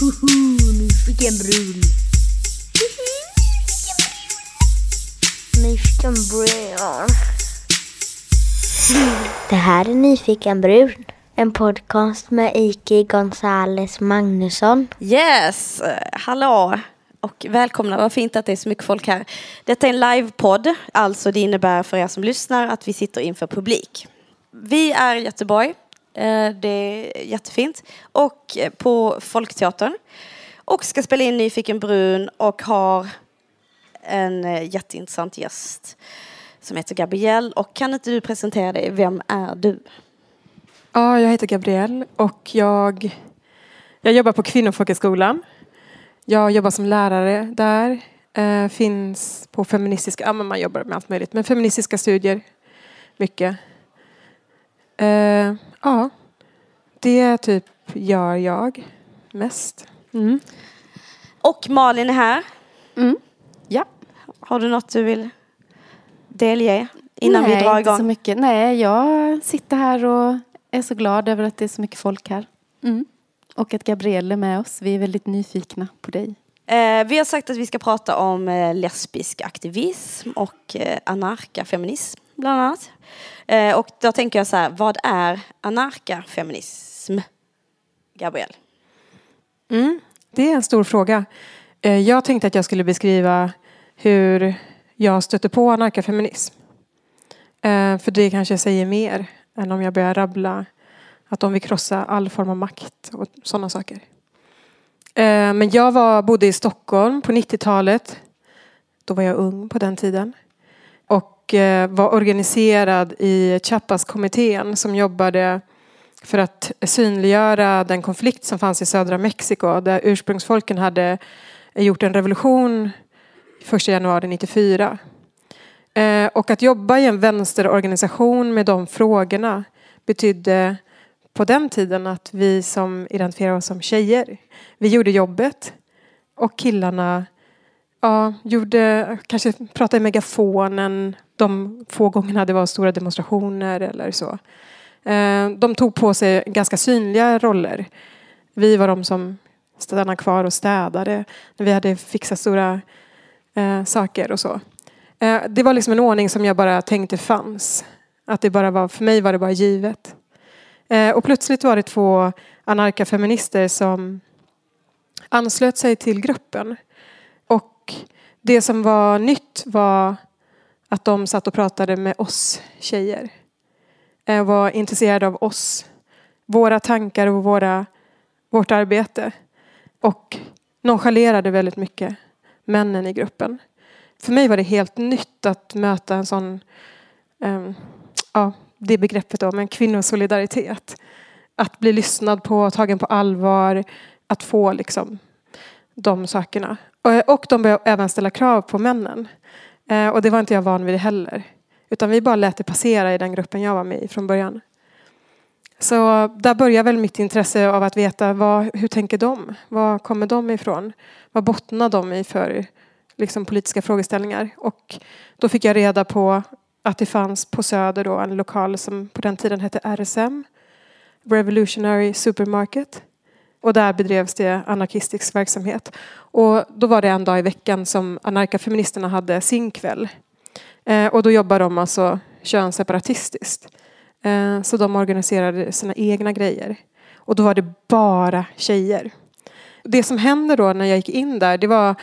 Hoho, nu fick jag en brun. Nyfiken brun. Det här är Nyfiken brun. En podcast med Iki Gonzales Magnusson. Yes, hallå och välkomna. Vad fint att det är så mycket folk här. Detta är en livepodd, alltså det innebär för er som lyssnar att vi sitter inför publik. Vi är i Göteborg, Eh, det är jättefint, och eh, på Folkteatern. Och ska spela in Nyfiken brun och har en eh, jätteintressant gäst som heter Gabrielle. Och kan inte du presentera dig? Vem är du? Ja, jag heter Gabrielle och jag, jag jobbar på Kvinnofolkhögskolan. Jag jobbar som lärare där. Eh, finns på feministiska, ja men man jobbar med allt möjligt, men feministiska studier mycket. Eh, ja, det typ gör jag mest. Mm. Och Malin är här. Mm. Ja. Har du något du vill delge innan Nej, vi drar inte igång? så mycket. Nej, jag sitter här och är så glad över att det är så mycket folk här. Mm. Och att Gabrielle är med oss. Vi är väldigt nyfikna på dig. Eh, vi har sagt att vi ska prata om eh, lesbisk aktivism och eh, anarkafeminism bland annat. Eh, och då tänker jag så här, vad är anarkafeminism? Gabriel? Mm. Det är en stor fråga. Eh, Jag tänkte att jag skulle beskriva hur jag stötte på anarkafeminism. Eh, För det kanske säger mer än om jag börjar rabbla att de vill krossa all form av makt och sådana saker. Eh, men jag var, bodde i Stockholm på 90-talet. Då var jag ung på den tiden. Och eh, var organiserad i Chiapas-kommittén som jobbade för att synliggöra den konflikt som fanns i södra Mexiko där ursprungsfolken hade gjort en revolution 1 januari 94. Eh, och att jobba i en vänsterorganisation med de frågorna betydde på den tiden att vi som identifierar oss som tjejer, vi gjorde jobbet och killarna ja, gjorde, kanske pratade i megafonen de få gångerna det var stora demonstrationer eller så. Eh, de tog på sig ganska synliga roller. Vi var de som stannade kvar och städade när vi hade fixat stora eh, saker och så. Eh, det var liksom en ordning som jag bara tänkte fanns. Att det bara var, för mig var det bara givet. Och plötsligt var det två anarkafeminister som anslöt sig till gruppen. Och det som var nytt var att de satt och pratade med oss tjejer. Eh, var intresserade av oss, våra tankar och våra, vårt arbete. Och nonchalerade väldigt mycket männen i gruppen. För mig var det helt nytt att möta en sån, um, ja, det begreppet då, men kvinnosolidaritet. Att bli lyssnad på, tagen på allvar, att få liksom de sakerna. Eh, och de började även ställa krav på männen. Eh, och det var inte jag van vid heller. Utan vi bara lät det passera i den gruppen jag var med i från början. Så där börjar väl mitt intresse av att veta vad, hur tänker de? Var kommer de ifrån? Vad bottnar de i för liksom, politiska frågeställningar? Och då fick jag reda på att det fanns på Söder då en lokal som på den tiden hette RSM. Revolutionary Supermarket. Och där bedrevs det anarkistisk verksamhet. Och då var det en dag i veckan som anarkafeministerna hade sin kväll. Eh, och då jobbar de alltså könsseparatistiskt. Eh, så de organiserade sina egna grejer. Och då var det bara tjejer. Det som hände då när jag gick in där, det var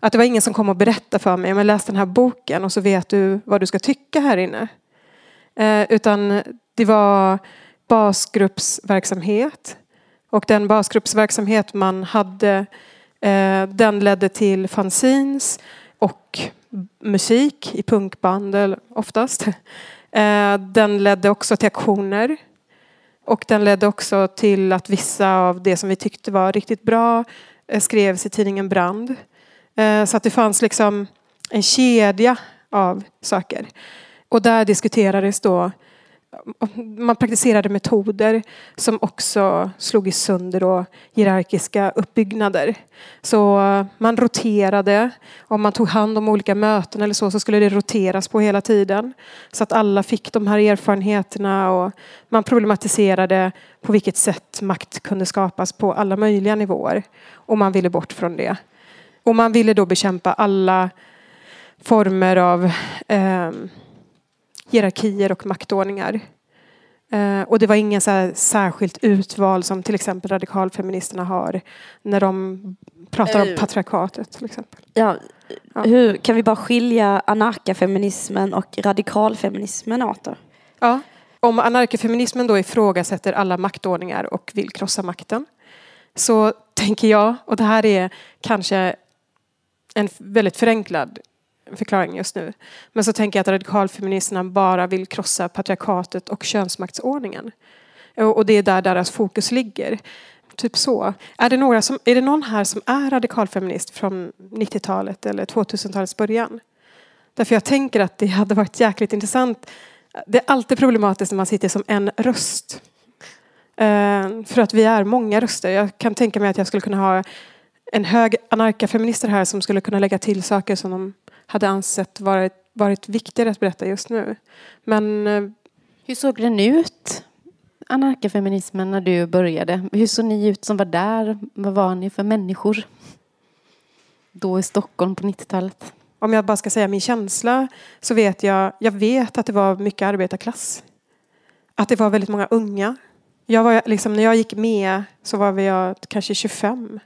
att det var ingen som kom och berättade för mig, men läs den här boken och så vet du vad du ska tycka här inne. Eh, utan det var basgruppsverksamhet. Och den basgruppsverksamhet man hade, eh, den ledde till fanzines och musik i punkband oftast. Eh, den ledde också till aktioner. Och den ledde också till att vissa av det som vi tyckte var riktigt bra eh, skrevs i tidningen Brand. Så att det fanns liksom en kedja av saker. Och där diskuterades då man praktiserade metoder som också slog i sönder då hierarkiska uppbyggnader. Så eh, man roterade, om man tog hand om olika möten eller så, så skulle det roteras på hela tiden. Så att alla fick de här erfarenheterna och man problematiserade på vilket sätt makt kunde skapas på alla möjliga nivåer. Och man ville bort från det. Och man ville då bekämpa alla former av eh, hierarkier och maktordningar. Eh, och det var ingen så särskilt utval som till exempel radikalfeministerna har när de pratar om Eh. patriarkatet. Till exempel. Ja, Ja. Hur kan vi bara skilja anarkafeminismen och radikalfeminismen åt då? Ja. Om anarkofeminismen då ifrågasätter alla maktordningar och vill krossa makten så tänker jag, och det här är kanske en väldigt förenklad förklaring just nu, men så tänker jag att radikalfeministerna bara vill krossa patriarkatet och könsmaktsordningen. Och det är där deras fokus ligger. Typ så. Är det, några som, är det någon här som är radikalfeminist från 90-talet eller 2000-talets början? Därför jag tänker att det hade varit jäkligt intressant. Det är alltid problematiskt när man sitter som en röst. Eh, för att vi är många röster. Jag kan tänka mig att jag skulle kunna ha en hög anarkafeminister här som skulle kunna lägga till saker som de hade ansett varit, varit viktigare att berätta just nu. Men eh, Hur såg den ut, anarkafeminismen, när du började? Hur såg ni ut som var där? Vad var ni för människor? Då i Stockholm på 90-talet. om jag bara ska säga min känsla så vet jag, jag vet att det var mycket arbetarklass. Att det var väldigt många unga. Jag var, liksom, när jag gick med så var jag kanske 25.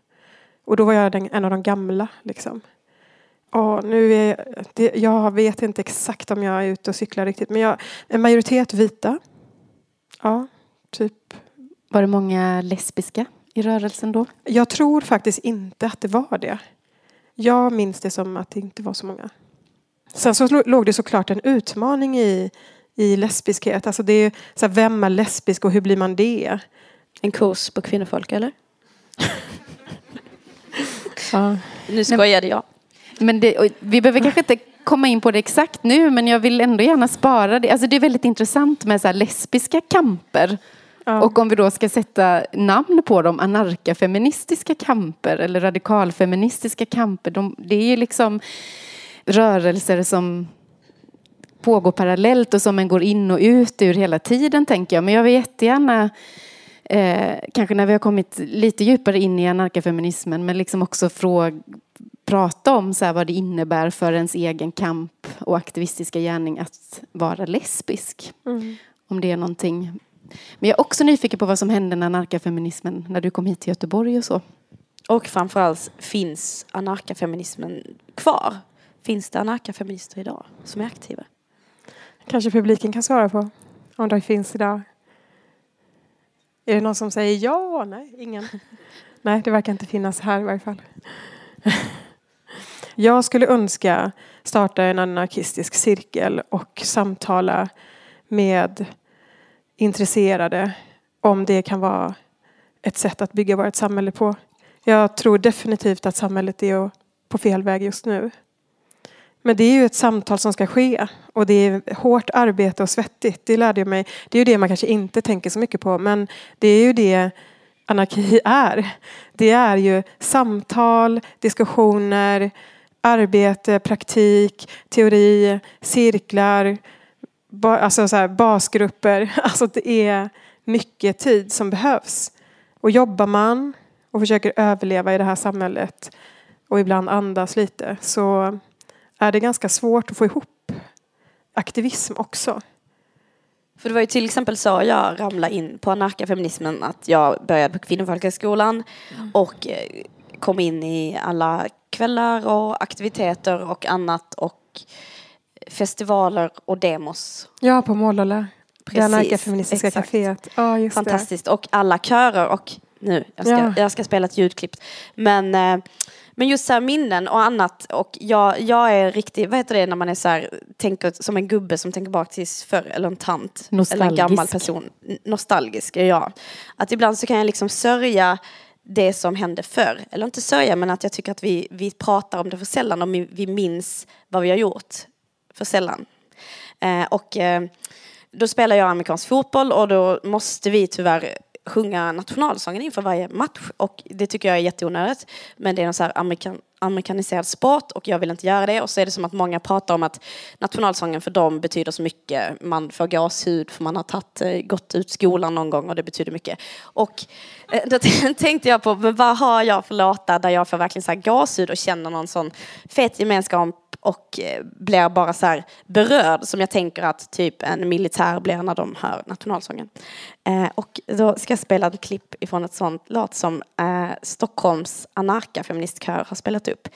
Och då var jag den, en av de gamla. Liksom. Och nu är, det, jag vet inte exakt om jag är ute och cyklar riktigt. Men jag, en majoritet vita. Ja, typ. Var det många lesbiska i rörelsen då? Jag tror faktiskt inte att det var det. Jag minns det som att det inte var så många. Sen så lå- låg det såklart en utmaning i, i lesbiskhet. Alltså det är, så här, vem är lesbisk och hur blir man det? En kurs på kvinnofolk eller? Ja. Nu skojade jag. Men det, vi behöver kanske inte komma in på det exakt nu, men jag vill ändå gärna spara det. Alltså det är väldigt intressant med så här lesbiska kamper. Ja. Och om vi då ska sätta namn på dem, anarkafeministiska kamper eller radikalfeministiska kamper. De, det är ju liksom rörelser som pågår parallellt och som en går in och ut ur hela tiden, tänker jag. Men jag vill jättegärna eh, kanske när vi har kommit lite djupare in i anarkafeminismen, men liksom också fråga, prata om så här, vad det innebär för ens egen kamp och aktivistiska gärning att vara lesbisk. Mm. Om det är någonting. Men jag är också nyfiken på vad som hände när anarkafeminismen, när du kom hit till Göteborg och så. Och framförallt, finns anarkafeminismen kvar? Finns det anarkafeminister idag som är aktiva? Kanske publiken kan svara på om det finns idag. Är det någon som säger ja? Nej, ingen. Nej, det verkar inte finnas här i varje fall. Jag skulle önska starta en anarkistisk cirkel och samtala med intresserade om det kan vara ett sätt att bygga vårt samhälle på. Jag tror definitivt att samhället är på fel väg just nu. Men det är ju ett samtal som ska ske och det är hårt arbete och svettigt. Det lärde jag mig. Det är ju det man kanske inte tänker så mycket på men det är ju det anarki är. Det är ju samtal, diskussioner, arbete, praktik, teori, cirklar, ba, alltså så här, basgrupper. Alltså det är mycket tid som behövs. Och jobbar man och försöker överleva i det här samhället och ibland andas lite så är det ganska svårt att få ihop aktivism också. För det var ju till exempel så jag ramlade in på anarkafeminismen att jag började på Kvinnofolkhögskolan och eh, kom in i alla kvällar och aktiviteter och annat och festivaler och demos. Ja, på Målala. Det Precis, anarkafeministiska exakt. caféet. Ja, just Fantastiskt. Och alla körer och nu, jag ska, Ja. jag ska spela ett ljudklipp. Men, eh, men just så här minnen och annat och jag, jag är riktigt, vad heter det när man är så här, tänker som en gubbe som tänker bak till förr eller en tant. Eller en Nostalgisk. gammal person. Nostalgisk jag. Att ibland så kan jag liksom sörja det som hände förr. Eller inte sörja, men att jag tycker att vi, vi pratar om det för sällan och vi, minns vad vi har gjort för sällan. Eh, och eh, då spelar jag amerikansk fotboll och då måste vi tyvärr sjunga nationalsången inför varje match och det tycker jag är jätteonödigt. Men det är en så här amerikan, amerikaniserad sport och jag vill inte göra det och så är det som att många pratar om att nationalsången för dem betyder så mycket. Man får gåshud för man har tatt, eh, gått ut skolan någon gång och det betyder mycket. Och Eh, då tänkte jag på, men vad har jag för låtar där jag får verkligen så här gåshud och känner någon sån fet gemenskap och eh, blir bara så här berörd som jag tänker att typ en militär blir när de hör nationalsången. Eh, och då ska jag spela ett klipp ifrån ett sånt låt som eh, Stockholms anarka-feministkör har spelat upp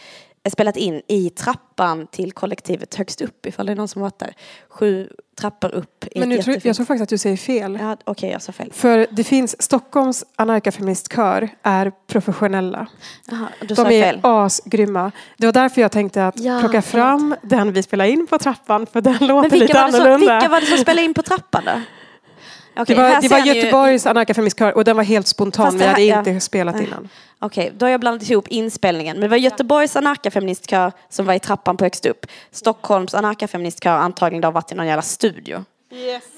spelat in i trappan till kollektivet högst upp ifall det är någon som varit där. Sju trappor upp. Men nu tror, jag tror faktiskt att du säger fel. Ja, Okej, okay, jag sa fel. För det finns, Stockholms anarkafeministkör är professionella. Aha, du De är fel. asgrymma. Det var därför jag tänkte att Ja, plocka fram den vi spelar in på trappan för den låter Men lite annorlunda. vilka var det som spelade in på trappan då? Okej, det var, det var ni ju- Göteborgs anarkafeministkör och den var helt spontan. Fast Vi hade här- inte ja. spelat Nej. innan. Okej, då har jag blandat ihop inspelningen. Men det var Göteborgs anarkafeministkör som var i trappan på högst upp. Stockholms anarkafeministkör antagligen då har varit i någon jävla studio.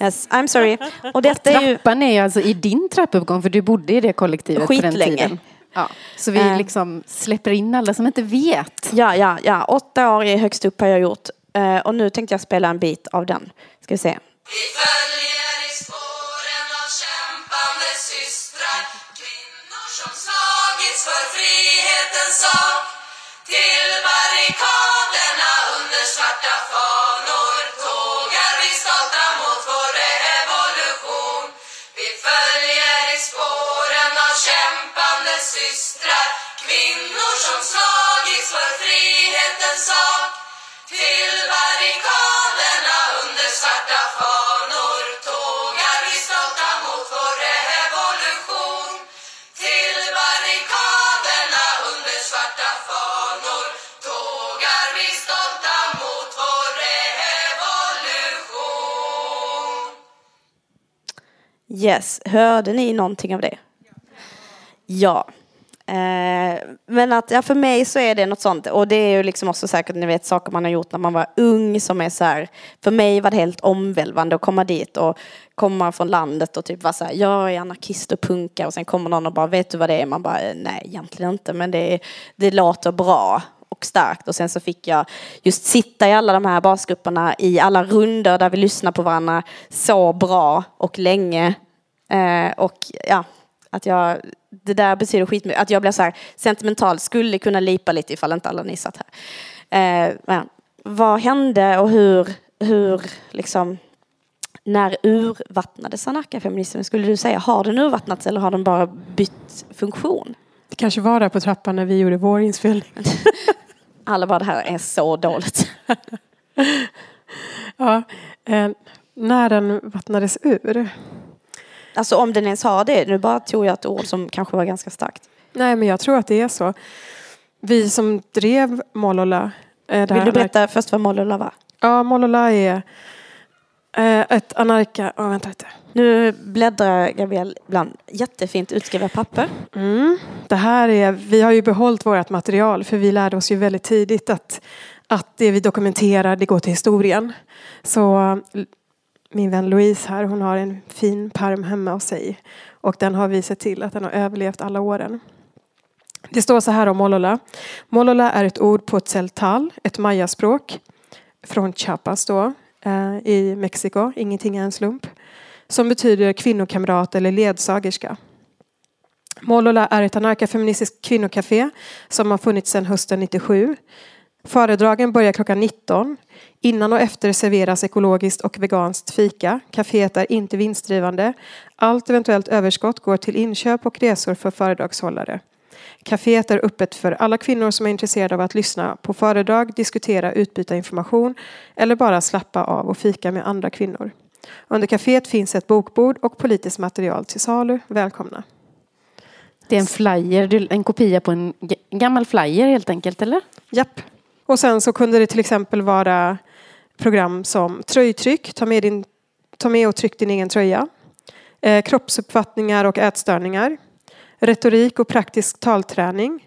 Yes. I'm sorry. Och detta är ju... Trappan är ju alltså i din trappuppgång för du bodde i det kollektivet på den Skitlänge. tiden. Ja, så vi Eh. liksom släpper in alla som inte vet. Ja, ja, ja. Åtta år i högst upp har jag gjort. Eh, och nu tänkte jag spela en bit av den. Ska vi se. Vi följer frihetens Till barrikaderna under svarta fanor. Tågar vi stolta mot vår revolution. Vi följer i spåren av kämpande systrar. Kvinnor som slagits för frihetens sak. Till Yes, hörde ni någonting av det? Ja. Eh, men att, ja, för mig så är det något sånt. Och det är ju liksom också säkert, ni vet, saker man har gjort när man var ung som är så här. För mig var det helt omvälvande att komma dit och komma från landet och typ vara så här, jag är anarkist och punkar och sen kommer någon och bara, vet du vad det är? Man bara, eh, nej egentligen inte, men det, det låter bra och starkt och sen så fick jag just sitta i alla de här basgrupperna i alla runder där vi lyssnar på varandra så bra och länge. Eh, och ja, att jag, det där betyder skitmycket. Att jag blev så här sentimental, skulle kunna lipa lite ifall inte alla ni satt här. Eh, men, vad hände och hur, hur liksom, när urvattnades anarkafeminismen? Skulle du säga, har den urvattnats eller har den bara bytt funktion? Det kanske var där på trappan när vi gjorde vår inspelning. Alla bara, det här är så dåligt. Ja, eh, när den vattnades ur. Alltså om den ens har det. Nu bara tog jag ett ord som kanske var ganska starkt. Nej, men jag tror att det är så. Vi som drev Molola. Eh, Vill du berätta först vad Molola var? Ja, Molola är eh, ett anarka... Oh, vänta lite. Nu bläddrar Gabriel bland jättefint utskrivna papper. Mm. Det här är, vi har ju behållit vårt material för vi lärde oss ju väldigt tidigt att, att det vi dokumenterar det går till historien. Så min vän Louise här hon har en fin perm hemma hos sig och den har vi sett till att den har överlevt alla åren. Det står så här om Molola. Molola är ett ord på tzeltal, ett mayaspråk från Chiapas då, eh, i Mexiko. Ingenting är en slump. Som betyder kvinnokamrat eller ledsagerska. Molola är ett anarkafeministiskt kvinnokafé som har funnits sedan hösten 97. Föredragen börjar klockan 19. Innan och efter serveras ekologiskt och veganskt fika. Caféet är inte vinstdrivande. Allt eventuellt överskott går till inköp och resor för föredragshållare. Caféet är öppet för alla kvinnor som är intresserade av att lyssna på föredrag, diskutera, utbyta information eller bara slappa av och fika med andra kvinnor. Under kaféet finns ett bokbord och politiskt material till salu. Välkomna! Det är en flyer, en kopia på en gammal flyer helt enkelt, eller? Japp. Och sen så kunde det till exempel vara program som tröjtryck, ta med, din, ta med och tryck din egen tröja. Eh, kroppsuppfattningar och ätstörningar. retorik och praktisk talträning.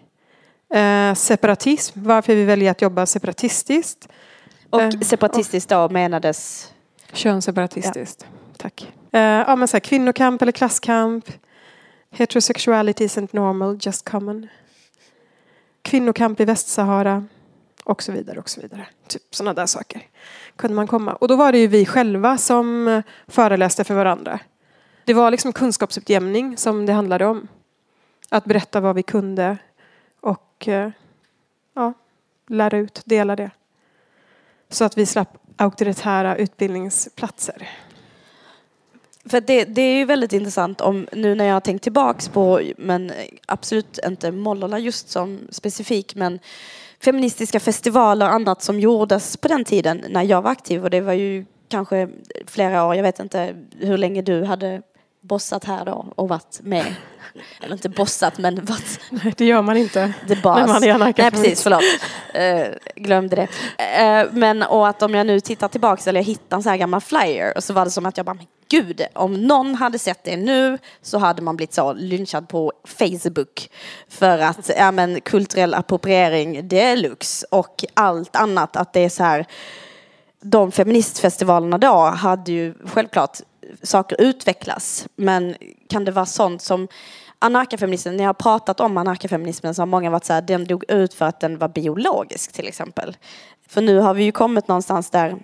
Eh, separatism, varför vi väljer att jobba separatistiskt. Och Eh, separatistiskt då menades... Könsseparatistiskt. Tack. Eh, ja, men så här, kvinnokamp eller klasskamp. Heterosexuality isn't normal, just common. Kvinnokamp i Västsahara. Och så vidare och så vidare. Typ sådana där saker. Kunde man komma. Och då var det ju vi själva som föreläste för varandra. Det var liksom kunskapsutjämning som det handlade om. Att berätta vad vi kunde och eh, ja, lära ut, dela det. Så att vi slapp auktoritära utbildningsplatser. För det, det är ju väldigt intressant om nu när jag har tänkt tillbaks på, men absolut inte Mollola just som specifik, men feministiska festivaler och annat som gjordes på den tiden när jag var aktiv. Och det var ju kanske flera år, jag vet inte hur länge du hade bossat här då och varit med. Eller inte bossat men varit Nej, det gör man inte. the boss. Man är Nej precis, förlåt. Eh, glömde det. Eh, men och att om jag nu tittar tillbaks eller jag hittar en sån här gammal flyer och så var det som att jag bara, men gud, om någon hade sett det nu så hade man blivit så lynchad på Facebook för att, ja men kulturell appropriering deluxe och allt annat att det är så här de feministfestivalerna då hade ju självklart saker utvecklas. Men kan det vara sånt som anarkafeminismen, när jag har pratat om anarkafeminismen så har många varit så här, den dog ut för att den var biologisk till exempel. För nu har vi ju kommit någonstans där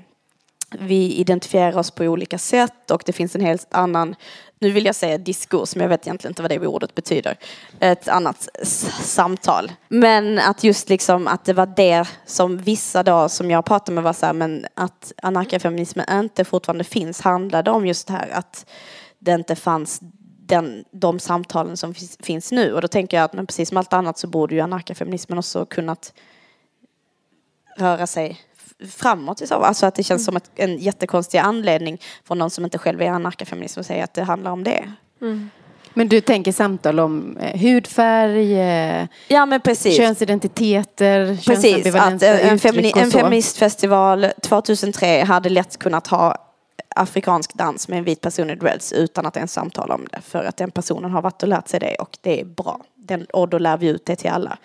vi identifierar oss på olika sätt och det finns en helt annan, nu vill jag säga diskurs, men jag vet egentligen inte vad det ordet betyder. Ett annat samtal. Men att just liksom att det var det som vissa då som jag pratade med var så här, men att anarkafeminismen inte fortfarande finns handlade om just det här att det inte fanns den, de samtalen som finns, nu. Och då tänker jag att men precis som allt annat så borde ju anarkafeminismen också kunnat röra sig framåt. i så. Alltså att det känns som ett, en jättekonstig anledning från någon som inte själv är anarkafeminist att säga att det handlar om det. Men du tänker samtal om eh, hudfärg, eh, Ja men precis. könsidentiteter, Precis, att eh, en, femini- en feministfestival 2003 hade lätt kunnat ha afrikansk dans med en vit person i dreads utan att ens samtala om det. För att den personen har varit och lärt sig det och det är bra. Den, och då lär vi ut det till alla.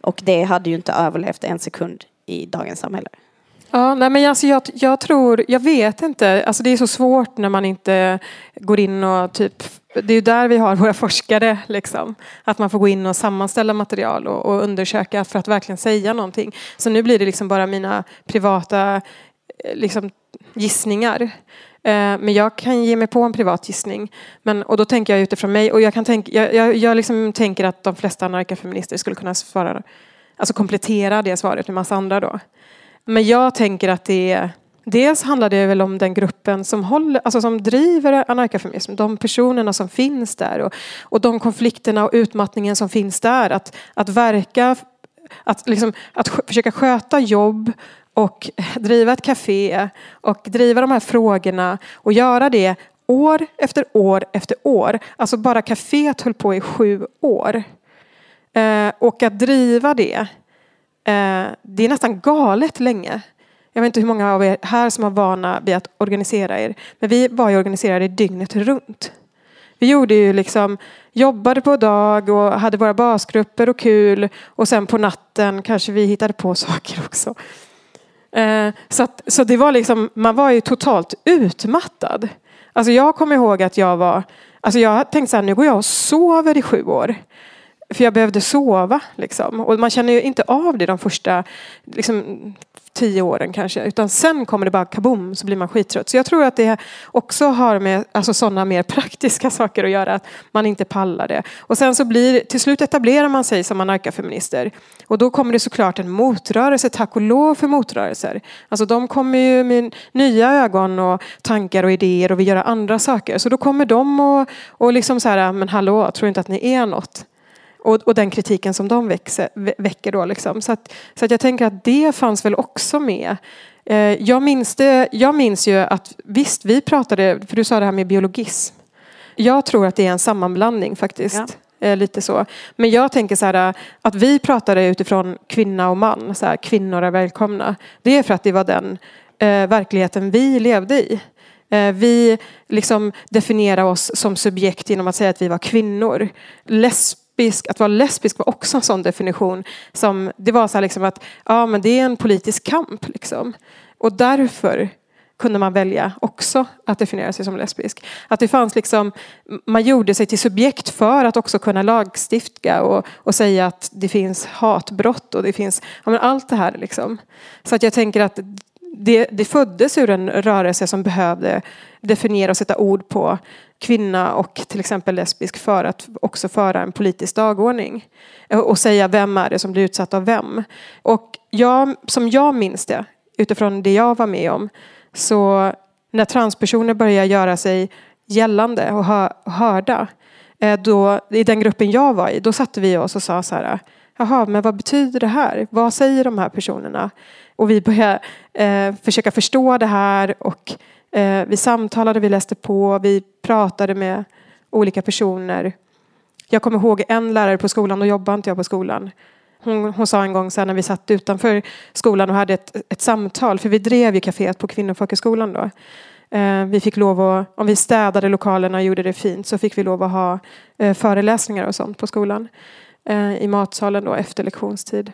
Och det hade ju inte överlevt en sekund i dagens samhälle. Ja, nej, men alltså jag, jag tror, jag vet inte, alltså det är så svårt när man inte går in och typ, det är ju där vi har våra forskare liksom. Att man får gå in och sammanställa material och, och undersöka för att verkligen säga någonting. Så nu blir det liksom bara mina privata eh, liksom, gissningar. Eh, men jag kan ge mig på en privat gissning. Men, och då tänker jag utifrån mig och jag, kan tänka, jag, jag, jag liksom tänker att de flesta anarkafeminister skulle kunna svara, alltså komplettera det svaret med massa andra då. Men jag tänker att det är Dels handlar det väl om den gruppen som, håller, alltså som driver anarkafeminism, de personerna som finns där och, och de konflikterna och utmattningen som finns där. Att, att verka, att, liksom, att försöka sköta jobb och driva ett café och driva de här frågorna och göra det år efter år efter år. Alltså bara kaféet höll på i sju år. Eh, och att driva det, eh, det är nästan galet länge. Jag vet inte hur många av er här som har vana vid att organisera er. Men vi var ju organiserade dygnet runt. Vi gjorde ju liksom, jobbade på dag och hade våra basgrupper och kul. Och sen på natten kanske vi hittade på saker också. Eh, så, att, så det var liksom, man var ju totalt utmattad. Alltså jag kommer ihåg att jag var, alltså jag tänkte så här, nu går jag och sover i sju år. För jag behövde sova. Liksom. Och man känner ju inte av det de första liksom, tio åren kanske. Utan sen kommer det bara kaboom så blir man skittrött. Så jag tror att det också har med alltså, sådana mer praktiska saker att göra. Att man inte pallar det. Och sen så blir till slut etablerar man sig som anarkafeminister. Och då kommer det såklart en motrörelse. Tack och lov för motrörelser. Alltså de kommer ju med nya ögon och tankar och idéer och vill göra andra saker. Så då kommer de och, och liksom så här, men hallå, tror inte att ni är något? Och, och den kritiken som de växer, vä- väcker då. Liksom. Så, att, så att jag tänker att det fanns väl också med. Eh, jag, minns det, jag minns ju att visst, vi pratade, för du sa det här med biologism. Jag tror att det är en sammanblandning faktiskt. Eh, lite så. Men jag tänker så här att vi pratade utifrån kvinna och man. Så här, kvinnor är välkomna. Det är för att det var den eh, verkligheten vi levde i. Eh, Vi liksom definierar oss som subjekt genom att säga att vi var kvinnor. Lesbisk, att vara lesbisk var också en sån definition. Som, det var så här liksom att ja, men det är en politisk kamp. Liksom. Och därför kunde man välja också att definiera sig som lesbisk. Att det fanns liksom, man gjorde sig till subjekt för att också kunna lagstifta och, och säga att det finns hatbrott och det finns ja, men allt det här. Liksom. Så att jag tänker att det, det föddes ur en rörelse som behövde definiera och sätta ord på kvinna och till exempel lesbisk för att också föra en politisk dagordning. Och säga vem är det som blir utsatt av vem. Och jag, som jag minns det, utifrån det jag var med om, så när transpersoner börjar göra sig gällande och hörda, eh, då, i den gruppen jag var i, då satte vi oss och sa så här, jaha, men vad betyder det här? Vad säger de här personerna? Och vi började eh, försöka förstå det här och Eh, vi samtalade, vi läste på, vi pratade med olika personer. Jag kommer ihåg en lärare på skolan, då jobbade inte jag på skolan. Hon, hon sa en gång så här, när vi satt utanför skolan och hade ett, ett samtal, för vi drev ju kaféet på Kvinnofolkhögskolan då. Eh, vi fick lov att, om vi städade lokalerna och gjorde det fint så fick vi lov att ha eh, föreläsningar och sånt på skolan. Eh, I matsalen då efter lektionstid.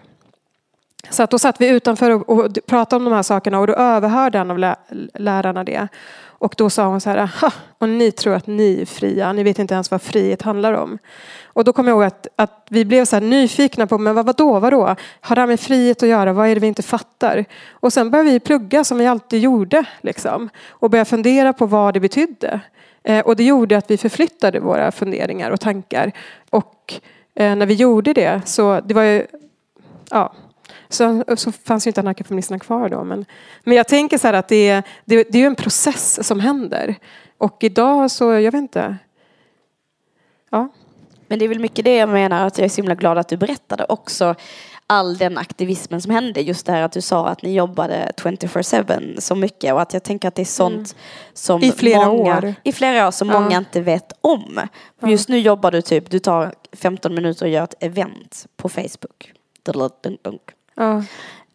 Så att då satt vi utanför och, och pratade om de här sakerna och då överhörde en av lä lärarna det. Och då sa hon så här, Aha, och ni tror att ni är fria, ni vet inte ens vad frihet handlar om. Och då kommer jag ihåg att, att vi blev så här nyfikna på, men vad, vadå, vadå? Har det här med frihet att göra? Vad är det vi inte fattar? Och sen började vi plugga som vi alltid gjorde, liksom. Och började fundera på vad det betydde. Eh, och det gjorde att vi förflyttade våra funderingar och tankar. Och eh, när vi gjorde det så, det var ju, ja, så, så fanns ju inte anarkofeministerna kvar då. Men, men jag tänker så här att det är, det, det är ju en process som händer. Och idag så, jag vet inte. Ja. Men det är väl mycket det jag menar att jag är så himla glad att du berättade också all den aktivismen som hände. Just det här att du sa att ni jobbade 24-7 så mycket och att jag tänker att det är sånt som Mm. I flera många, år. I flera år som Ja. många inte vet om. För Just nu jobbar du typ, du tar 15 minuter och gör ett event på Facebook. Dunk. Ja.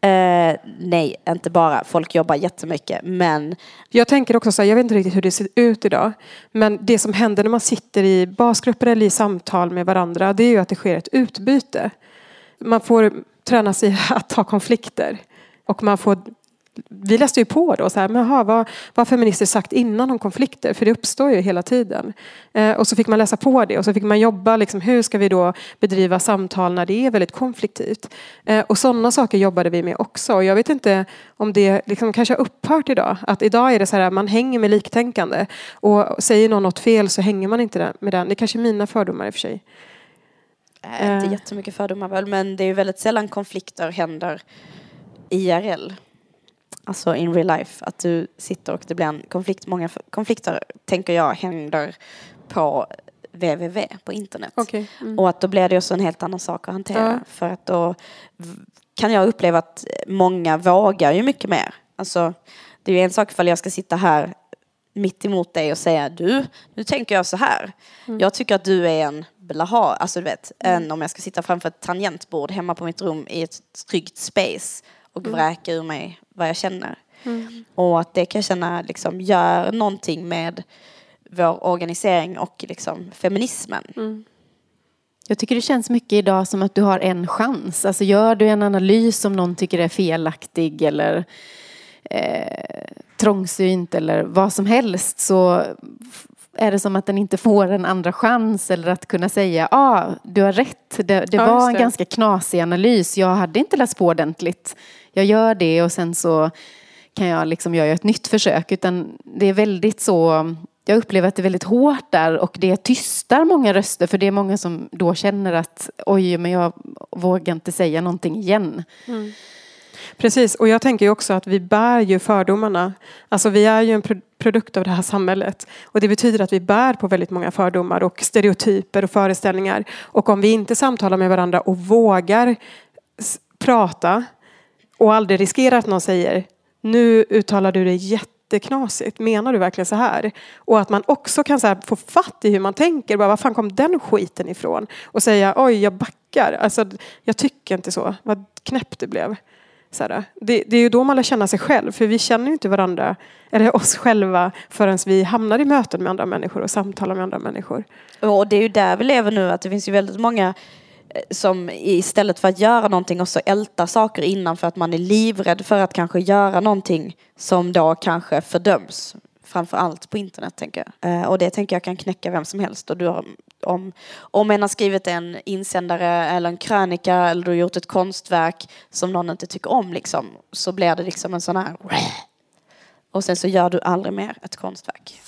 Eh, nej, inte bara. Folk jobbar jättemycket. Men Jag tänker också så här, jag vet inte riktigt hur det ser ut idag. Men det som händer när man sitter i basgrupper eller i samtal med varandra, det är ju att det sker ett utbyte. Man får träna sig att ta konflikter. Och man får, vi läste ju på då, så här, men aha, vad, vad har feminister sagt innan om konflikter? För det uppstår ju hela tiden. Eh, och så fick man läsa på det och så fick man jobba, liksom, hur ska vi då bedriva samtal när det är väldigt konfliktivt? Eh, och sådana saker jobbade vi med också. Och jag vet inte om det liksom kanske har upphört idag. Att idag är det så här, man hänger med liktänkande. Och säger någon något fel så hänger man inte med den. Det är kanske mina fördomar i och för sig. Eh, inte Eh. jättemycket fördomar väl, men det är ju väldigt sällan konflikter händer IRL. Alltså in real life, att du sitter och det blir en konflikt. Många konflikter, tänker jag, händer på www, på internet. Okej. Mm. Och att då blir det också en helt annan sak att hantera. Ja. För att då kan jag uppleva att många vågar ju mycket mer. Alltså, det är ju en sak ifall jag ska sitta här mitt emot dig och säga du, nu tänker jag så här. Jag tycker att du är en blaha, alltså du vet, än om jag ska sitta framför ett tangentbord hemma på mitt rum i ett tryggt space och vräka ur mig vad jag känner. Och att det kan jag känna liksom gör någonting med vår organisering och liksom feminismen. Jag tycker det känns mycket idag som att du har en chans. Alltså gör du en analys som någon tycker är felaktig eller eh, trångsynt eller vad som helst så är det som att den inte får en andra chans eller att kunna säga ja, ah, du har rätt. Det, det Ja, var en det. ganska knasig analys. Jag hade inte läst på ordentligt. Jag gör det och sen så kan jag liksom göra ett nytt försök. Utan det är väldigt så, jag upplever att det är väldigt hårt där och det tystar många röster för det är många som då känner att oj, men jag vågar inte säga någonting igen. Mm. Precis, och jag tänker ju också att vi bär ju fördomarna. Alltså vi är ju en pro- produkt av det här samhället. Och det betyder att vi bär på väldigt många fördomar och stereotyper och föreställningar. Och om vi inte samtalar med varandra och vågar prata och aldrig riskerar att någon säger nu uttalar du dig jätteknasigt, menar du verkligen så här? Och att man också kan så här få fatt i hur man tänker, bara, var fan kom den skiten ifrån? Och säga oj, jag backar, alltså, jag tycker inte så, vad knäppt det blev. Så här, det, det är ju då man lär känna sig själv, för vi känner ju inte varandra, eller oss själva, förrän vi hamnar i möten med andra människor och samtalar med andra människor. Och det är ju där vi lever nu, att det finns ju väldigt många som istället för att göra någonting och så älta saker innan för att man är livrädd för att kanske göra någonting som då kanske fördöms. Framför allt på internet tänker jag. Eh, och det tänker jag kan knäcka vem som helst. Och du har, om, om en har skrivit en insändare eller en krönika eller du har gjort ett konstverk som någon inte tycker om liksom, så blir det liksom en sån här och sen så gör du aldrig mer ett konstverk.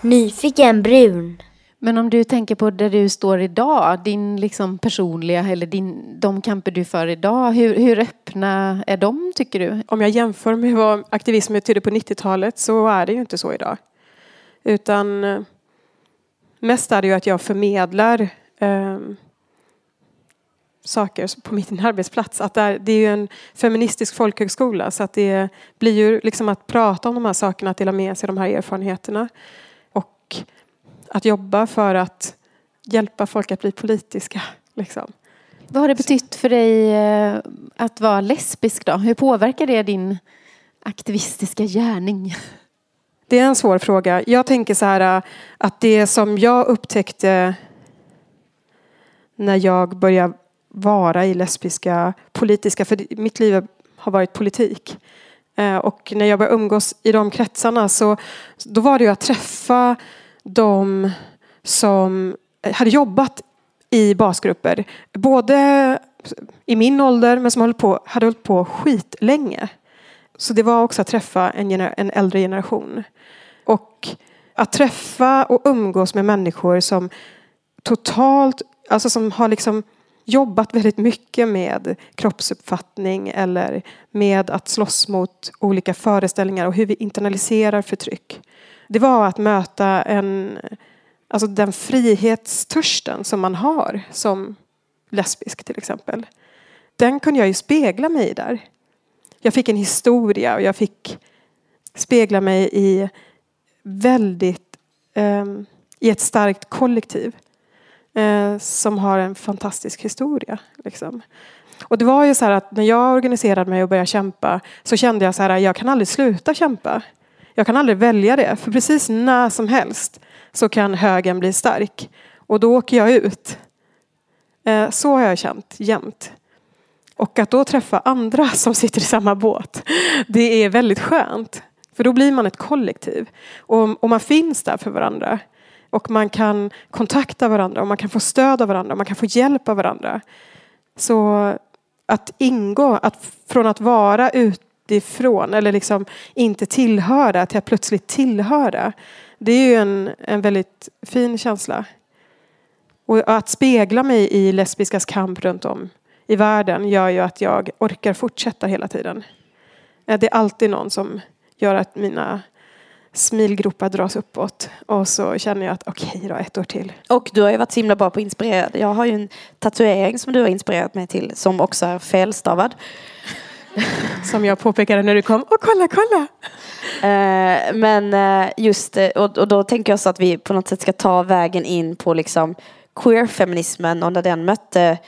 Nyfiken brun. Men om du tänker på där du står idag, din liksom personliga eller din, de kamper du för idag, hur, hur öppna är de tycker du? Om jag jämför med vad aktivism betydde på 90-talet så är det ju inte så idag. Utan eh, mest är det ju att jag förmedlar eh, saker på min arbetsplats. Att det, är, det är ju en feministisk folkhögskola så att det blir ju liksom att prata om de här sakerna, att dela med sig av de här erfarenheterna. Att jobba för att hjälpa folk att bli politiska. Liksom. Vad har det betytt för dig eh, att vara lesbisk då? Hur påverkar det din aktivistiska gärning? Det är en svår fråga. Jag tänker så här äh, att det som jag upptäckte när jag började vara i lesbiska politiska, för mitt liv har varit politik. Eh, Och när jag började umgås i de kretsarna så då var det ju att träffa de som eh, hade jobbat i basgrupper. Både i min ålder men som höll på, hade hållit på skitlänge. Så det var också att träffa en, gener- en äldre generation. Och att träffa och umgås med människor som totalt, alltså som har liksom jobbat väldigt mycket med kroppsuppfattning eller med att slåss mot olika föreställningar och hur vi internaliserar förtryck. Det var att möta en, alltså den frihetstörsten som man har som lesbisk till exempel. Den kunde jag ju spegla mig i där. Jag fick en historia och jag fick spegla mig i väldigt eh, i ett starkt kollektiv eh, som har en fantastisk historia. Liksom. Och det var ju så här att när jag organiserade mig och började kämpa så kände jag så här jag kan aldrig sluta kämpa. Jag kan aldrig välja det för precis när som helst så kan högen bli stark och då åker jag ut. Eh, så har jag känt jämt. Och att då träffa andra som sitter i samma båt, det är väldigt skönt. För då blir man ett kollektiv. Och, och man finns där för varandra. Och man kan kontakta varandra och man kan få stöd av varandra och man kan få hjälp av varandra. Så att ingå, att från att vara utifrån eller liksom inte tillhöra till att plötsligt tillhöra. Det är ju en, en väldigt fin känsla. Och att spegla mig i lesbiskas kamp runt om i världen gör ju att jag orkar fortsätta hela tiden. Det är alltid någon som gör att mina smilgropar dras uppåt. Och så känner jag att okej då, ett år till. Och du har ju varit så himla bra på att inspirera. Jag har ju en tatuering som du har inspirerat mig till som också är felstavad. Som jag påpekade när du kom. Och kolla, kolla! Eh, men eh, just, eh, och, och då tänker jag så att vi på något sätt ska ta vägen in på liksom queer-feminismen och när den mötte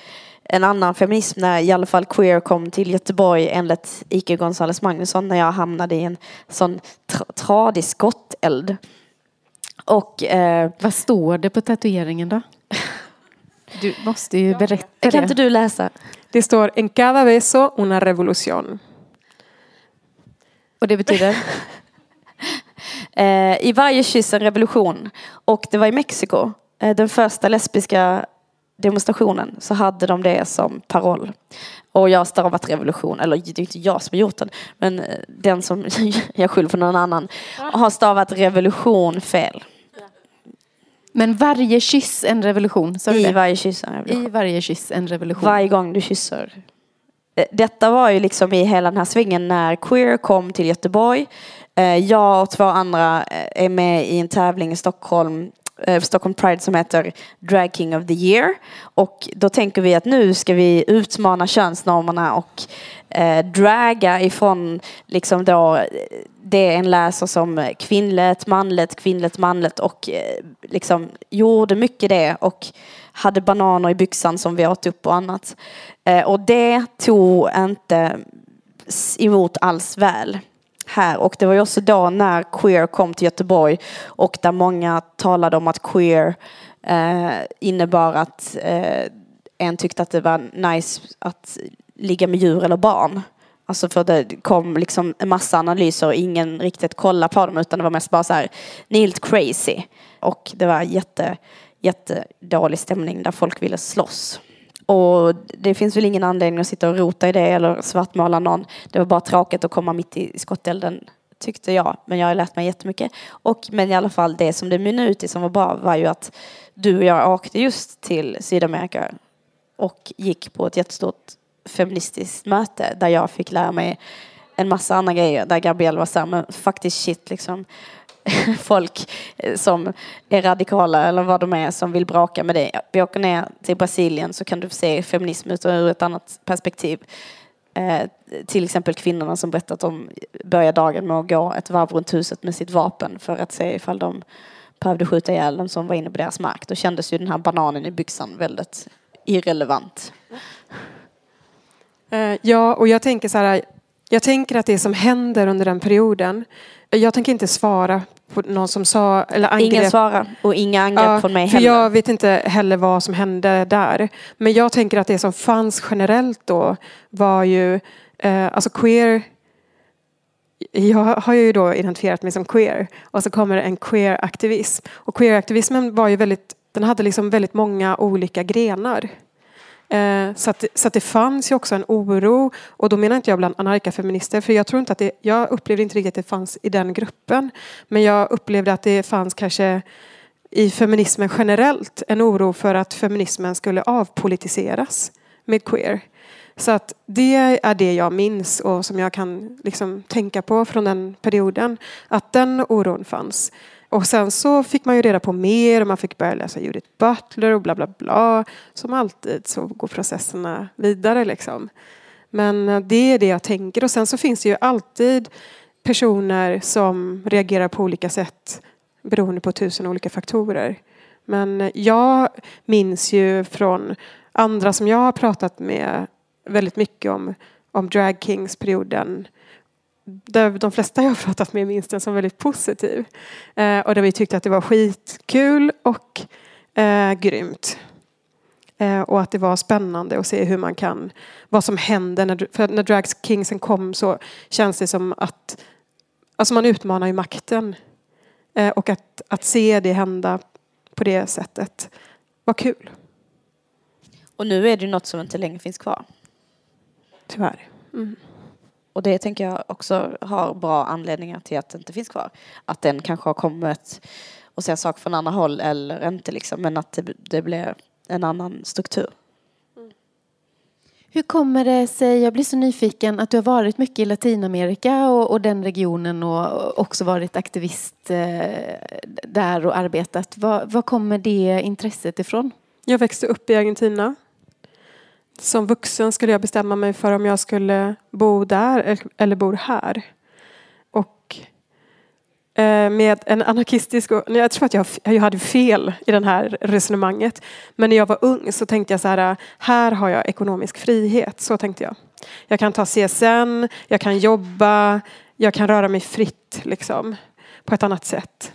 en annan feminism när i alla fall queer kom till Göteborg enligt Ike Gonzales Magnusson när jag hamnade i en sån tra- tradig skotteld. Och eh, Vad står det på tatueringen då? Du måste ju berätta kan det. inte du läsa? Det står en cada beso una revolución. Och det betyder? Eh, I varje kyss en revolution. Och det var i Mexiko. Eh, den första lesbiska demonstrationen så hade de det som paroll. Och jag har stavat revolution, eller det är inte jag som har gjort den, men eh, den som jag skyller på någon annan har stavat revolution fel. Men varje kyss en revolution, sa du I det? varje kyss en revolution. I varje kyss en revolution. Varje gång du kysser. Eh, Detta var ju liksom i hela den här svängen när Queer kom till Göteborg. Eh, Jag och två andra eh, är med i en tävling i Stockholm eh, Stockholm Pride som heter Drag King of the Year. Och då tänker vi att nu ska vi utmana könsnormerna och eh, draga ifrån liksom då det en läser som kvinnligt, manligt, kvinnligt, manligt och eh, liksom gjorde mycket det och hade bananer i byxan som vi åt upp och annat. Eh, och det tog inte emot alls väl här och det var ju också då när queer kom till Göteborg och där många talade om att queer eh, innebar att eh, en tyckte att det var nice att ligga med djur eller barn. Alltså för det kom liksom en massa analyser och ingen riktigt kollade på dem utan det var mest bara så här, ni är helt crazy. Och det var jätte, jättedålig stämning där folk ville slåss. Och det finns väl ingen anledning att sitta och rota i det eller svartmåla någon. Det var bara tråkigt att komma mitt i skottelden tyckte jag. Men jag har lärt mig jättemycket. Och, men i alla fall det som det mynnade ut i som var bra var ju att du och jag åkte just till Sydamerika och gick på ett jättestort feministiskt möte där jag fick lära mig en massa andra grejer. Där Gabrielle var såhär, men faktiskt shit liksom. Folk eh, som är radikala eller vad de är som vill bråka med dig. Vi åker ner till Brasilien så kan du se feminism ur ett annat perspektiv. Eh, till exempel kvinnorna som berättat att de börjar dagen med att gå ett varv runt huset med sitt vapen för att se ifall de behövde skjuta ihjäl den som var inne på deras mark. Då kändes ju den här bananen i byxan väldigt irrelevant. Eh, ja, och jag tänker så här. Jag tänker att det som händer under den perioden. Jag tänker inte svara på någon som sa eller angrep. Ingen svarar och inga angrepp Ja, från mig heller. jag vet inte heller vad som hände där. Men jag tänker att det som fanns generellt då var ju eh, alltså queer. Jag har ju då identifierat mig som queer och så kommer en queer-aktivism. Och queer-aktivismen var ju väldigt, den hade liksom väldigt många olika grenar. Eh, så, att, så att det fanns ju också en oro och då menar inte jag bland anarkafeminister för jag tror inte att det, jag upplevde inte riktigt att det fanns i den gruppen. Men jag upplevde att det fanns kanske i feminismen generellt en oro för att feminismen skulle avpolitiseras med queer. Så att det är det jag minns och som jag kan liksom tänka på från den perioden. Att den oron fanns. Och sen så fick man ju reda på mer och man fick börja läsa Judith Butler och bla bla bla. Som alltid så går processerna vidare liksom. Men eh, det är det jag tänker och sen så finns det ju alltid personer som reagerar på olika sätt beroende på tusen olika faktorer. Men eh, jag minns ju från andra som jag har pratat med väldigt mycket om, om drag kings-perioden. Där de flesta jag har pratat med minns den som väldigt positiv. Eh, och där vi tyckte att det var skitkul och eh, grymt. Eh, och att det var spännande att se hur man kan, vad som händer. När, för när drag kingsen kom så känns det som att alltså man utmanar ju makten. Eh, och att, att se det hända på det sättet var kul, Och nu är det något som inte längre finns kvar. tyvärr. Mm. Och det tänker jag också har bra anledningar till att det inte finns kvar. Att den kanske har kommit och ser saker från andra håll eller inte liksom. Men att det, det blir en annan struktur. Hur kommer det sig, jag blir så nyfiken, att du har varit mycket i Latinamerika och, och den regionen och också varit aktivist eh, där och arbetat. Var, var kommer det intresset ifrån? Jag växte upp i Argentina. Som vuxen skulle jag bestämma mig för om jag skulle bo där eller- bo här. Och eh, med en anarkistisk... Jag tror att jag, jag hade fel i det här resonemanget. Men när jag var ung så tänkte jag så här, här har jag ekonomisk frihet. Så tänkte jag. Jag kan ta CSN, jag kan jobba, jag kan röra mig fritt liksom, på ett annat sätt.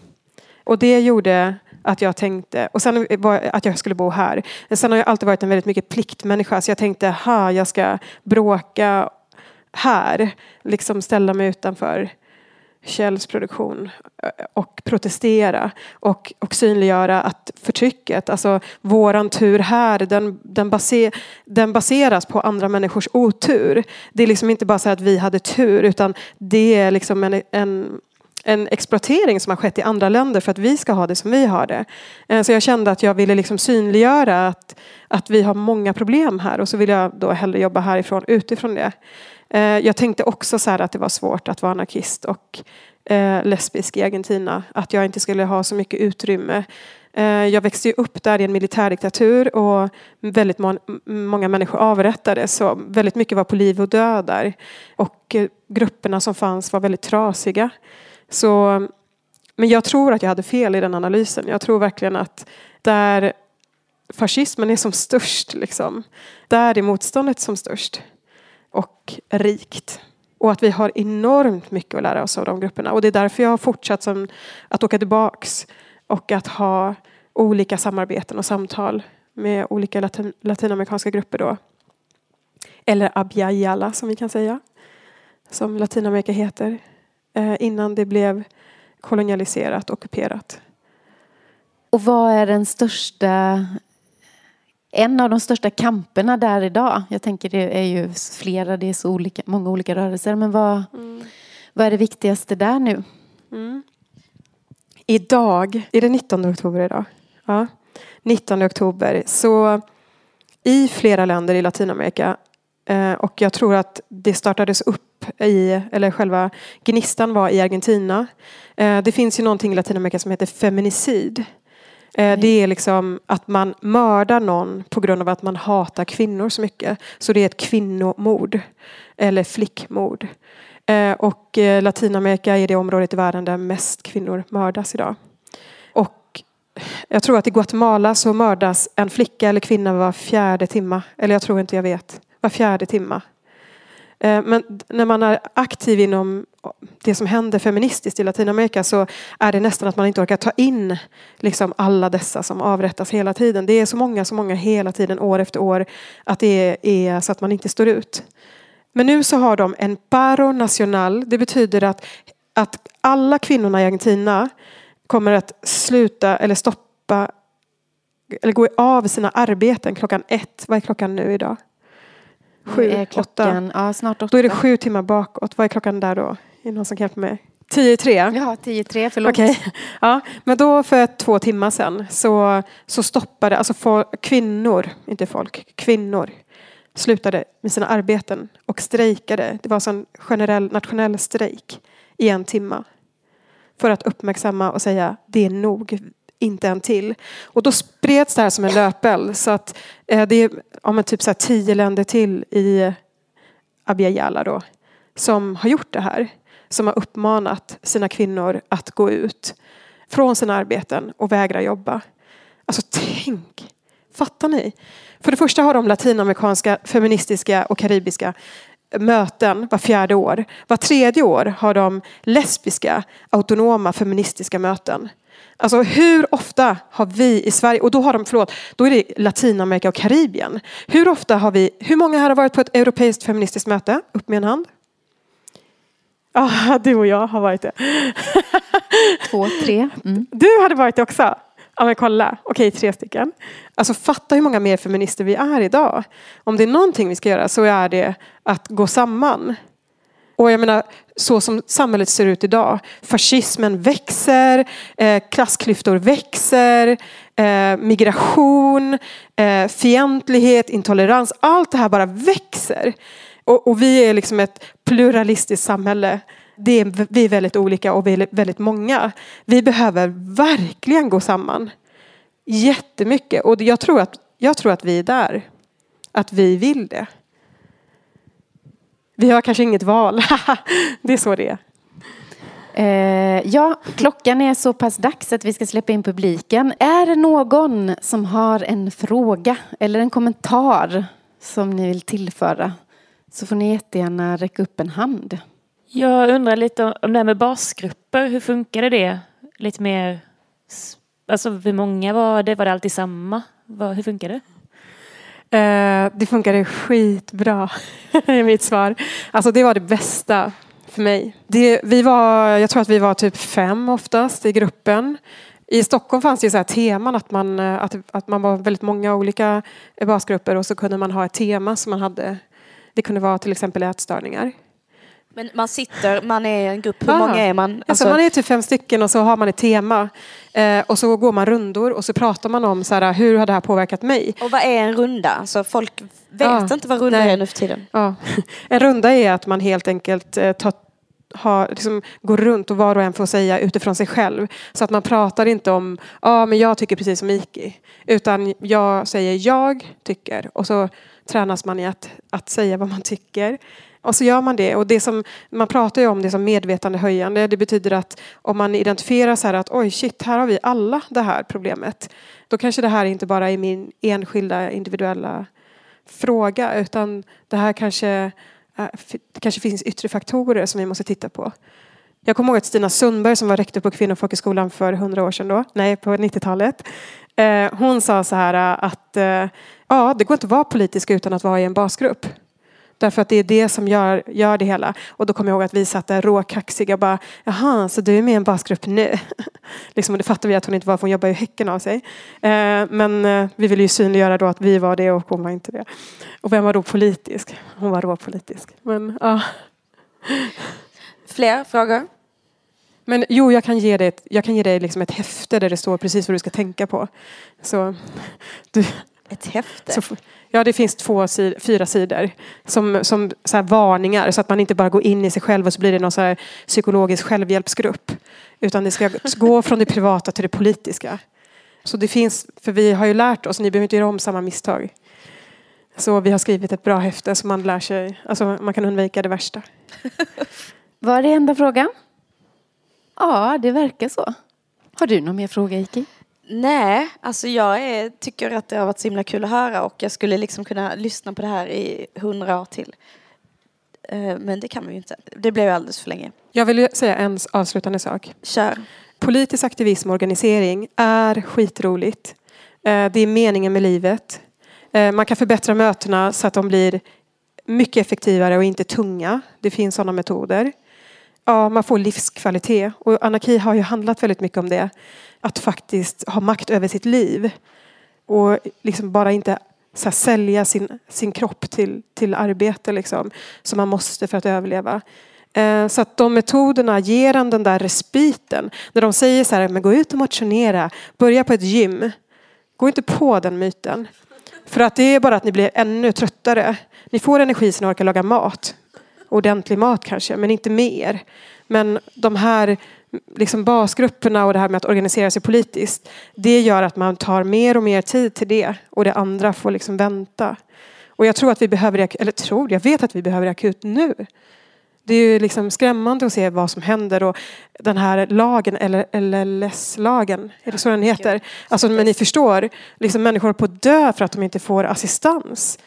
Och det gjorde att jag tänkte, och sen var att jag skulle bo här. Sen har jag alltid varit en väldigt mycket pliktmänniska så jag tänkte, ha jag ska bråka här. Liksom ställa mig utanför Kjells produktion eh, och protestera och, och synliggöra att förtrycket, alltså våran tur här, den, den, baser, den baseras på andra människors otur. Det är liksom inte bara så att vi hade tur utan det är liksom en, en en exploatering som har skett i andra länder för att vi ska ha det som vi har det. Eh, så jag kände att jag ville liksom synliggöra att, att vi har många problem här och så vill jag då hellre jobba härifrån utifrån det. Eh, jag tänkte också så här att det var svårt att vara anarkist och eh, lesbisk i Argentina. Att jag inte skulle ha så mycket utrymme. Jag växte ju upp där i en militärdiktatur och väldigt många människor avrättades. Så väldigt mycket var på liv och död där. Och grupperna som fanns var väldigt trasiga. Så, men jag tror att jag hade fel i den analysen. Jag tror verkligen att där fascismen är som störst, liksom, där är motståndet som störst. Och rikt. Och att vi har enormt mycket att lära oss av de grupperna. Och det är därför jag har fortsatt som, att åka tillbaks och att ha olika samarbeten och samtal med olika latin, latinamerikanska grupper då. Eller Abayala, som vi kan säga. Som Latinamerika heter. Eh, innan det blev kolonialiserat, ockuperat. Och vad är den största, en av de största kamperna där idag? Jag tänker det är ju flera, det är så olika, många olika rörelser. Men vad, vad är det viktigaste där nu? Idag, är det 19 oktober idag? Ja. 19 oktober. Så i flera länder i Latinamerika och jag tror att det startades upp i, eller själva gnistan var i Argentina. Eh, Det finns ju någonting i Latinamerika som heter feminicid. Eh, Det är liksom att man mördar någon på grund av att man hatar kvinnor så mycket. Så det är ett kvinnomord. Eller flickmord. Eh, Och eh, Latinamerika är det området i världen där mest kvinnor mördas idag. Och jag tror att i Guatemala så mördas en flicka eller kvinna var fjärde timma. Eller jag tror inte jag vet. Var fjärde timma. Eh, men när man är aktiv inom det som händer feministiskt i Latinamerika så är det nästan att man inte orkar ta in liksom alla dessa som avrättas hela tiden. Det är så många, så många hela tiden, år efter år, att det är så att man inte står ut. Men nu så har de en paro nacional. Det betyder att, att alla kvinnorna i Argentina kommer att sluta eller stoppa eller gå av sina arbeten klockan ett. Vad är klockan nu idag? Sju, är åtta. klockan, ja snart åtta. Då är det sju timmar bakåt. Vad är klockan där då? Är det någon som kan hjälpa mig? Tio i tre? Ja, 10-3, förlåt. Okej. Ja, men då för två timmar sedan så, så stoppade alltså for, kvinnor, inte folk, kvinnor slutade med sina arbeten och strejkade. Det var alltså en generell nationell strejk i en timma. För att uppmärksamma och säga det är nog, inte en till. Och då spreds det här som en löpeld så att eh, det är ja, men typ så här tio länder till i Abiyala då som har gjort det här. Som har uppmanat sina kvinnor att gå ut från sina arbeten och vägra jobba. Alltså tänk! Fattar ni? För det första har de latinamerikanska, feministiska och karibiska möten var fjärde år. Var tredje år har de lesbiska, autonoma, feministiska möten. Alltså hur ofta har vi i Sverige, och då har de, förlåt, då är det Latinamerika och Karibien. Hur ofta har vi, hur många här har varit på ett europeiskt feministiskt möte? Upp med en hand. Ah, du och jag har varit det. Två, tre. Mm. Du hade varit det också? Ja men kolla, okej tre stycken. Alltså fatta hur många mer feminister vi är idag. Om det är någonting vi ska göra så är det att gå samman. Och jag menar, så som samhället ser ut idag. Fascismen växer, eh, klassklyftor växer, eh, migration, eh, fientlighet, intolerans. Allt det här bara växer. Och, och vi är liksom ett pluralistiskt samhälle. Det är, vi är väldigt olika och vi är väldigt många. Vi behöver verkligen gå samman. Jättemycket. Och jag tror att, jag tror att vi är där. Att vi vill det. Vi har kanske inget val. det är så det är. Eh, ja, klockan är så pass dags att vi ska släppa in publiken. Är det någon som har en fråga eller en kommentar som ni vill tillföra så får ni jättegärna räcka upp en hand. Jag undrar lite om det här med basgrupper. Hur funkade det? Lite mer... Alltså hur många var det? Var det alltid samma? Hur funkar det? Eh, det funkade skitbra, är mitt svar. Alltså det var det bästa för mig. Det, vi var, jag tror att vi var typ fem oftast i gruppen. I Stockholm fanns det ju så här teman att man, eh, att, att man var väldigt många olika basgrupper och så kunde man ha ett tema som man hade. Det kunde vara till exempel ätstörningar. Men man sitter, man är en grupp, hur Ah. många är man? Alltså, man är typ fem stycken och så har man ett tema. Eh, och så går man rundor och så pratar man om så här, hur har det här påverkat mig. Och vad är en runda? Alltså folk vet Ja, inte vad runda nej. är nu för tiden. Ja. En runda är att man helt enkelt eh, tar, har, liksom, går runt och var och en får säga utifrån sig själv. Så att man pratar inte om, ja men jag tycker precis som Iki. Utan jag säger jag tycker. Och så tränas man i att, att säga vad man tycker. Och så gör man det. Och det som, man pratar ju om det som medvetandehöjande. Det betyder att om man identifierar så här att oj shit, här har vi alla det här problemet. Då kanske det här inte bara är min enskilda individuella fråga utan det här kanske, äh, det kanske finns yttre faktorer som vi måste titta på. Jag kommer ihåg att Stina Sundberg som var rektor på Kvinnofolkhögskolan för hundra år sedan då, nej på 90-talet. Eh, hon sa så här äh, att eh, ja, det går inte att vara politisk utan att vara i en basgrupp. Därför att det är det som gör, gör det hela. Och då kommer jag ihåg att vi satt där råkaxiga och bara Jaha, så du är med i en basgrupp nu? liksom, och det fattar vi att hon inte var för hon jobbar ju häcken av sig. Eh, men eh, vi ville ju synliggöra då att vi var det och hon var inte det. Och vem var då politisk? Hon var råpolitisk. Men, ja. Fler frågor? Men jo, jag kan ge dig, ett, jag kan ge dig liksom ett häfte där det står precis vad du ska tänka på. Så, du, Ett häfte? så, ja, det finns två, fyra sidor som, som så varningar så att man inte bara går in i sig själv och så blir det någon så här psykologisk självhjälpsgrupp. Utan det ska gå från det privata till det politiska. Så det finns, för vi har ju lärt oss, ni behöver inte göra om samma misstag. Så vi har skrivit ett bra häfte så man lär sig, alltså man kan undvika det värsta. Var det enda frågan? Ja, det verkar så. Har du någon mer fråga, Iki? Nej, alltså jag är, tycker att det har varit så himla kul att höra och jag skulle liksom kunna lyssna på det här i hundra år till. Eh, Men det kan man ju inte. Det blev alldeles för länge. Jag vill säga en avslutande sak. Kör. Politisk aktivism och organisering är skitroligt. Eh, Det är meningen med livet. Eh, Man kan förbättra mötena så att de blir mycket effektivare och inte tunga. Det finns sådana metoder. Ja, man får livskvalitet. Och anarki har ju handlat väldigt mycket om det. Att faktiskt ha makt över sitt liv. Och liksom bara inte så här, sälja sin, sin kropp till, till arbete liksom, som man måste för att överleva. Eh, Så att de metoderna ger en den där respiten. När de säger så här, men gå ut och motionera, börja på ett gym. Gå inte på den myten. För att det är bara att ni blir ännu tröttare. Ni får energi så ni orkar laga mat. Ordentlig mat kanske, men inte mer. Men de här liksom basgrupperna och det här med att organisera sig politiskt. Det gör att man tar mer och mer tid till det. Och det andra får liksom vänta. Och jag tror att vi behöver det, eller tror, jag vet att vi behöver det akut nu. Det är ju liksom skrämmande att se vad som händer och den här lagen, eller LLS-lagen, är det så den heter? Alltså, men ni förstår, liksom människor håller på att dö för att de inte får assistans.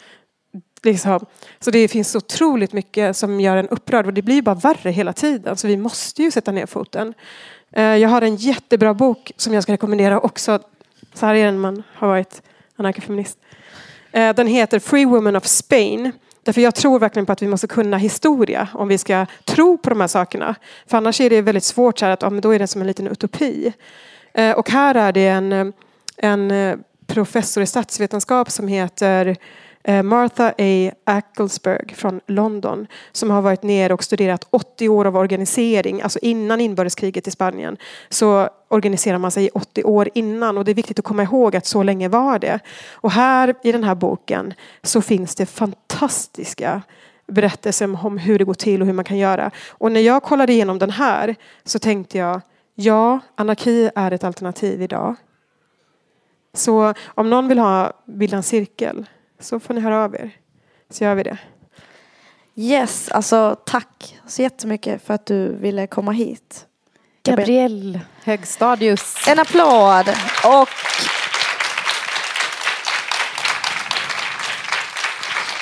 Liksom. Så det finns otroligt mycket som gör en upprörd och det blir bara värre hela tiden. Så vi måste ju sätta ner foten. Eh, jag har en jättebra bok som jag ska rekommendera också. Så här är den man har varit anarkofeminist. Eh, den heter Free Women of Spain. Därför jag tror verkligen på att vi måste kunna historia om vi ska tro på de här sakerna. För annars är det väldigt svårt så här att ja, men då är det som en liten utopi. Eh, och här är det en, en professor i statsvetenskap som heter Eh, Martha A. Acklesberg från London som har varit ner och studerat 80 år av organisering, alltså innan inbördeskriget i Spanien så organiserar man sig i 80 år innan och det är viktigt att komma ihåg att så länge var det. Och här i den här boken så finns det fantastiska berättelser om hur det går till och hur man kan göra. Och när jag kollade igenom den här så tänkte jag ja, anarki är ett alternativ idag. Så om någon vill ha bilda en cirkel så får ni höra av er. Så gör vi det. Yes, alltså tack så jättemycket för att du ville komma hit. Gabrielle Högstadius. En applåd och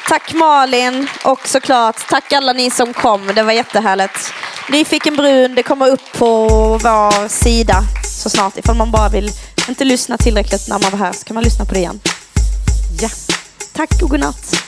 Tack Malin och såklart tack alla ni som kom. Det var jättehärligt. Nyfiken brun, det kommer upp på vår sida så snart. Ifall man bara vill inte lyssna tillräckligt när man var här så kan man lyssna på det igen. Ja. Tack och godnatt.